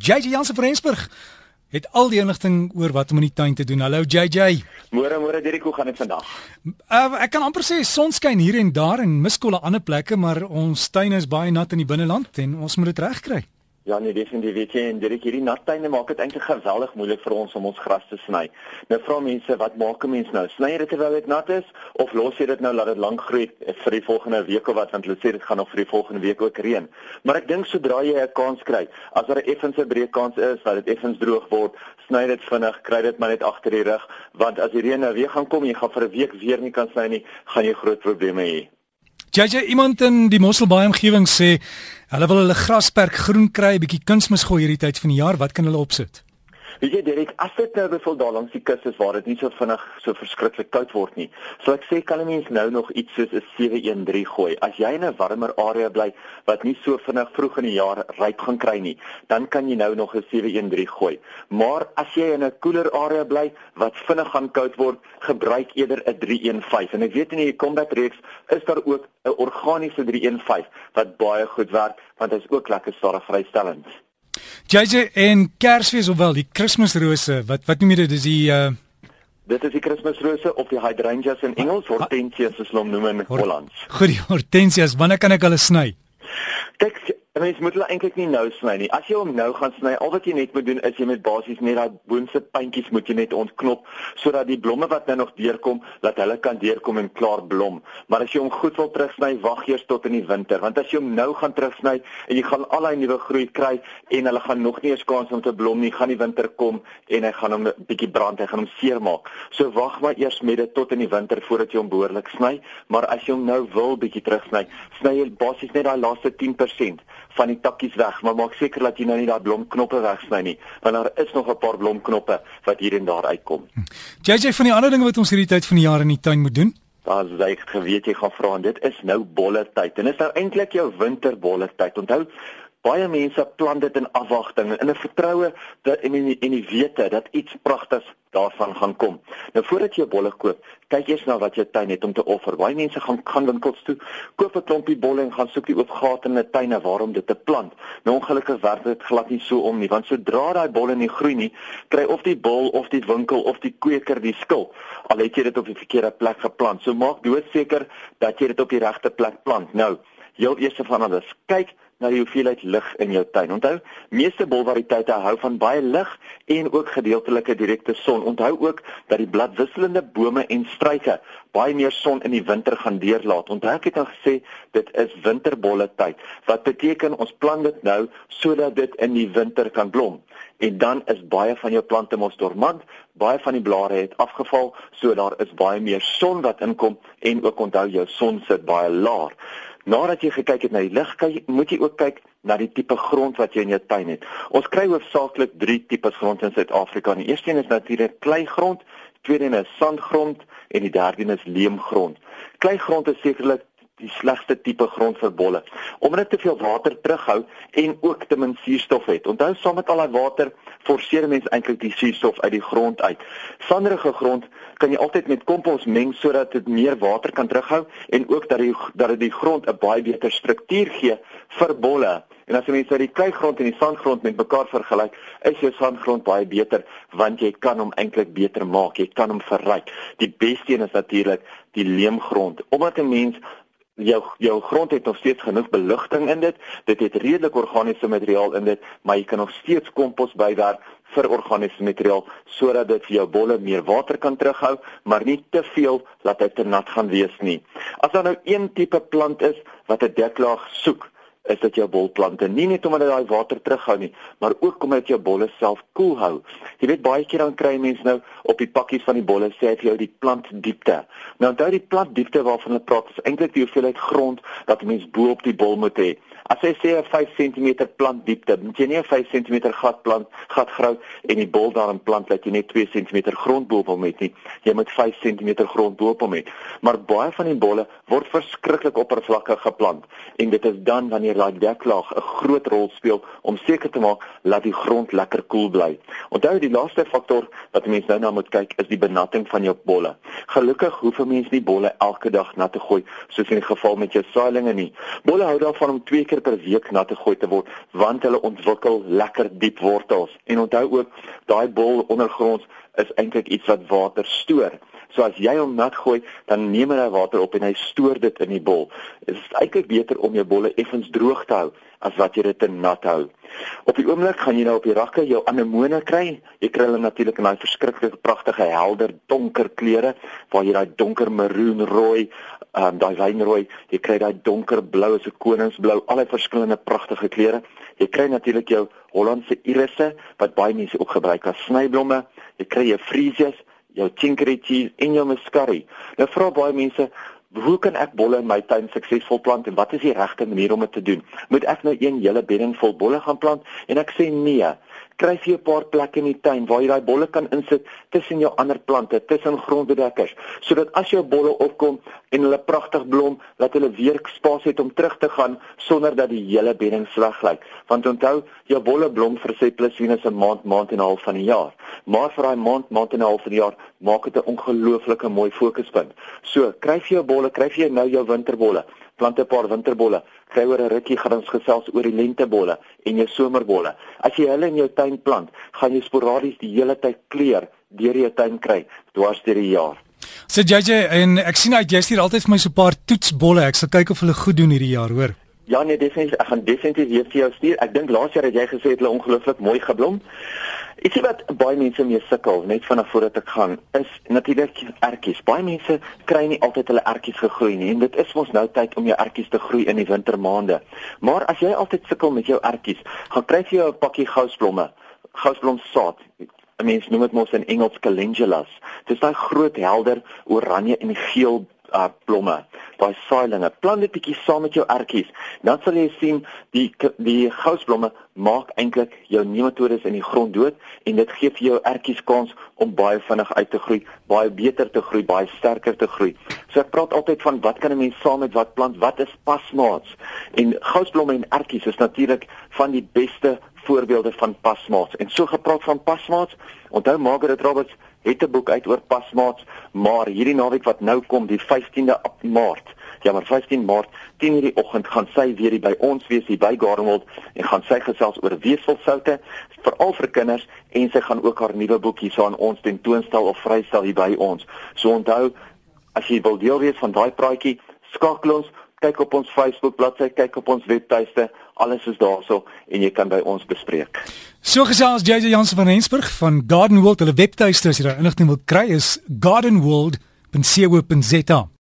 JJ Jansen van Rensburg het al die inligting oor wat om in die tuin te doen. Hallo JJ. Môre môre Derek, hoe gaan dit vandag? Uh, ek kan amper sê sonskyn hier en daar en miskolle ander plekke, maar ons tuin is baie nat in die binneland en ons moet dit regkry. Ja nee, definitief weet jy en dit hierdie nattuine maak dit eintlik geweldig moeilik vir ons om ons gras te sny. Nou vra mense, wat maak 'n mens nou? Sny jy dit terwyl dit nat is of los jy dit nou laat dit lank groei vir die volgende week of wat want hulle sê dit gaan nog vir die volgende week ook reën. Maar ek dink sodra jy 'n kans kry, as daar 'n effense breek kans is dat dit effens droog word, sny dit vinnig, kry dit maar net agter die rug, want as die reën nou weer gaan kom, jy gaan vir 'n week weer nie kan sny nie, gaan jy groot probleme hê. JJ iemand in die Mosselbaai omgewing sê hulle wil hulle grasperk groen kry, 'n bietjie kunsmis gooi hierdie tyd van die jaar, wat kan hulle opsit? Weet jy Derek, as dit nou bevoel daar langs die kus is waar dit nie so vinnig so verskriklik koud word nie. So ek sê kan 'n mens nou nog iets soos 'n 713 gooi. As jy in 'n warmer area bly wat nie so vinnig vroeg in die jaar ryp gaan kry nie, dan kan jy nou nog 'n 713 gooi. Maar as jy in 'n koeler area bly wat vinnig gaan koud word, gebruik eerder 'n 315. En ek weet in die combat reeks is daar ook 'n organiese 315 wat baie goed werk want dit is ook lekker stadig vrystellend. JJ en Kersfees of wel die Kersrose, wat wat noem jy dit? Dis die uh Dit is die Kersrose of die hydrangeas in Engels, hortensias soos hulle noem in Hollands. Goed, die hortensias, wanneer kan ek hulle sny? Kyk, mens moet hulle eintlik nie nou sny nie. As jy hom nou gaan sny, al wat jy net moet doen is jy met basies net daai boonste puntjies moet jy net ontknop sodat die blomme wat nou nog deurkom, dat hulle kan deurkom en klaar blom. Maar as jy hom goed wil terugsny, wag eers tot in die winter, want as jy hom nou gaan terugsny en jy gaan al daai nuwe groei kry en hulle gaan nog nie eens kans om te blom nie, gaan die winter kom en hy gaan hom 'n bietjie brand, hy gaan hom seermaak. So wag maar eers met dit tot in die winter voordat jy hom behoorlik sny, maar as jy hom nou wil bietjie terugsny, sny jy basies net daai laaste 10% van die takkies weg, maar maak seker dat jy nou nie daai blomknoppe wegsny nie, want daar is nog 'n paar blomknoppe wat hier en daar uitkom. JJ hm. van die ander dinge wat ons hierdie tyd van die jaar in die tuin moet doen? Daar is jy geweet jy gaan vra en dit is nou bolle tyd. En dit is nou eintlik jou winterbolle tyd. Onthou, baie mense plant dit in afwagting en in 'n vertroue dat en in en die wete dat iets pragtigs daarvan gaan kom. Nou voordat jy 'n bolle koop, kyk eers na wat jou tuin het om te offer. Baie mense gaan gaan winkels toe, koop 'n klompie bolle en gaan soek die oop gate in 'n tuin waarom dit te plant. Nou ongelukkig werk dit glad nie so om nie, want sodra daai bolle nie groei nie, kry of die bol of die winkel of die kweker die skuld. Al het jy dit op die verkeerde plek geplant. So maak doodseker dat jy dit op die regte plek plant. Nou, heel eers van alles, kyk na die hoeveelheid lig in jou tuin. Onthou, meeste bolvariëteite hou van baie lig en ook gedeeltelike direkte son. Onthou ook dat die bladwisselende bome en struike baie meer son in die winter gaan deurlaat. Onthou ek het al gesê dit is winterbolle tyd. Wat beteken ons plant dit nou sodat dit in die winter kan blom. En dan is baie van jou plante mos dormant, baie van die blare het afgeval, so daar is baie meer son wat inkom en ook onthou jou son sit baie laag. Nadat jy gekyk het na die lig, moet jy ook kyk na die tipe grond wat jy in jou tuin het. Ons kry hoofsaaklik 3 tipes grond in Suid-Afrika. Die eerste een is natuurlik kleigrond, tweede een is sandgrond en die derde een is leemgrond. Kleigrond is sekerlik die slegste tipe grond vir bolle omdat dit te veel water terughou en ook te min suurstof het. Onthou saam met al daai water forceer mens eintlik die suurstof uit die grond uit. Sanderige grond kan jy altyd met kompos meng sodat dit meer water kan terughou en ook dat die dat dit die grond 'n baie beter struktuur gee vir bolle. En as jy mens die kleigrond en die sandgrond met mekaar vergelyk, is jou sandgrond baie beter want jy kan hom eintlik beter maak. Jy kan hom verryk. Die beste een is natuurlik die leemgrond. Omdat 'n mens jou jou grond het nog steeds genoeg beligting in dit. Dit het redelik organiese materiaal in dit, maar jy kan nog steeds kompos bywerk vir organiese materiaal sodat dit vir jou bolle meer water kan terughou, maar nie te veel dat dit te nat gaan wees nie. As daar nou een tipe plant is wat 'n deklaag soek, is dit jou bolplante nie net omdat dit daai water terughou nie, maar ook omdat jou bolle self koel hou. Jy weet baie keer dan kry mense nou op die pakkies van die bolle sê vir jou die plantdiepte. Nou onthou die plantdiepte waarvan hulle praat is eintlik die hoeveelheid grond wat 'n mens bo op die bol moet hê. As jy sê 'n 5 cm plantdiepte, moet jy nie 'n 5 cm gat plant, gat grou en die bol daarin plant dat jy net 2 cm grond bo op hom het nie. Jy moet 5 cm grond bo op hom hê. Maar baie van die bolle word verskriklik oppervlakkig geplant en dit is dan wanneer daai deklaag 'n groot rol speel om seker te maak dat die grond lekker koel cool bly. Onthou die laaste faktor wat mense nou na moet kyk is die benatting van jou bolle. Gelukkig hoef 'n mens nie bolle elke dag nat te gooi soos in die geval met jou saailinge nie. Bolle hou daarvan om twee keer per week nat te gooi te word want hulle ontwikkel lekker diep wortels. En onthou ook daai bol ondergronds is eintlik iets wat water stoor. So as jy hom nat gooi, dan neem hy water op en hy stoor dit in die bol. Dit is eintlik beter om jou bolle effens droog te hou as wat jy dit te nat hou. Op die oomblik gaan jy nou op die rakke jou anemone kry. Jy kry hulle natuurlik in daai verskriklike pragtige helder donker kleure waar jy daai donker maroon rooi, ehm um, daai wynrooi, jy kry daai donker blou as 'n koningsblou, al die verskillende pragtige kleure. Jy kry natuurlik jou Hollandse irisse wat baie mense ook gebruik as snyblomme. Jy kry jou freesias jou chicory cheese en jou muscari. Nou vra baie mense, hoe kan ek bolle in my tuin suksesvol plant en wat is die regte manier om dit te doen? Moet ek nou een hele bedding vol bolle gaan plant? En ek sê nee kry jy 'n paar plekke in die tuin waar jy daai bolle kan insit tussen jou ander plante, tussen grondbedekkers, sodat as jou bolle opkom en hulle pragtig blom, dat hulle weer spasie het om terug te gaan sonder dat die hele bedding sleg lyk. Want onthou, jou bolle blom vir sê plus minus 'n maand, maand en 'n half van die jaar. Maar vir daai maand, maand en 'n half van die jaar, maak dit 'n ongelooflike mooi fokuspunt. So, kry jy jou bolle, kry jy nou jou winterbolle plant 'n paar winterbolle. Kry oor 'n rukkie gaan ons gesels oor die lentebolle en jou somerbolle. As jy hulle in jou tuin plant, gaan jy sporadies die hele tyd kleur deur jou tuin kry dwars deur die jaar. So JJ en ek sien uit jy stuur altyd vir my so 'n paar toetsbolle. Ek sal kyk of hulle goed doen hierdie jaar, hoor. Ja nee, definitief. Ek gaan definitief weer vir jou stuur. Ek dink laas jaar het jy gesê het hulle ongelooflik mooi geblom. Ek sê wat baie mense mee sukkel net vanaf voordat ek gaan is natuurlik ertjies. Baie mense kry nie altyd hulle ertjies gegroei nie en dit is mos nou tyd om jou ertjies te groei in die wintermaande. Maar as jy altyd sukkel met jou ertjies, gaan kry jy 'n pakkie gousblomme, gousblomsaad. 'n Mens noem dit mos in Engels calendulas. Dit is daai groot helder oranje en geel uh, blomme, daai saailinge. Plant dit bietjie saam met jou ertjies. Dan sal jy sien die die gousblomme maak eintlik jou nematodes in die grond dood en dit gee vir jou ertjies kans om baie vinnig uit te groei, baie beter te groei, baie sterker te groei. So ek praat altyd van wat kan 'n mens saam met wat plant? Wat is pasmaats? En gousblomme en ertjies is natuurlik van die beste voorbeelde van pasmaats. En so gepraat van pasmaats, onthou Margaret Roberts het 'n boek uit oor pasmaats, maar hierdie naweek wat nou kom, die 15de Maart, ja, maar 15 Maart, 10:00 die oggend gaan sy weer hier by ons wees hier by Gardenwold en gaan sy gesels oor weefselsoute veral vir kinders en sy gaan ook haar nuwe boek hier aan ons tentoonstel of vrystel hier by ons. So onthou, as jy wil deel wees van daai praatjie, skakel ons kyk op ons Facebook bladsy, kyk op ons webtuiste, alles is daarso en jy kan by ons bespreek. So gesels JJ Jansen van Rensburg van Garden World, hulle webtuiste as jy daar inligting wil kry is gardenworld.co.za.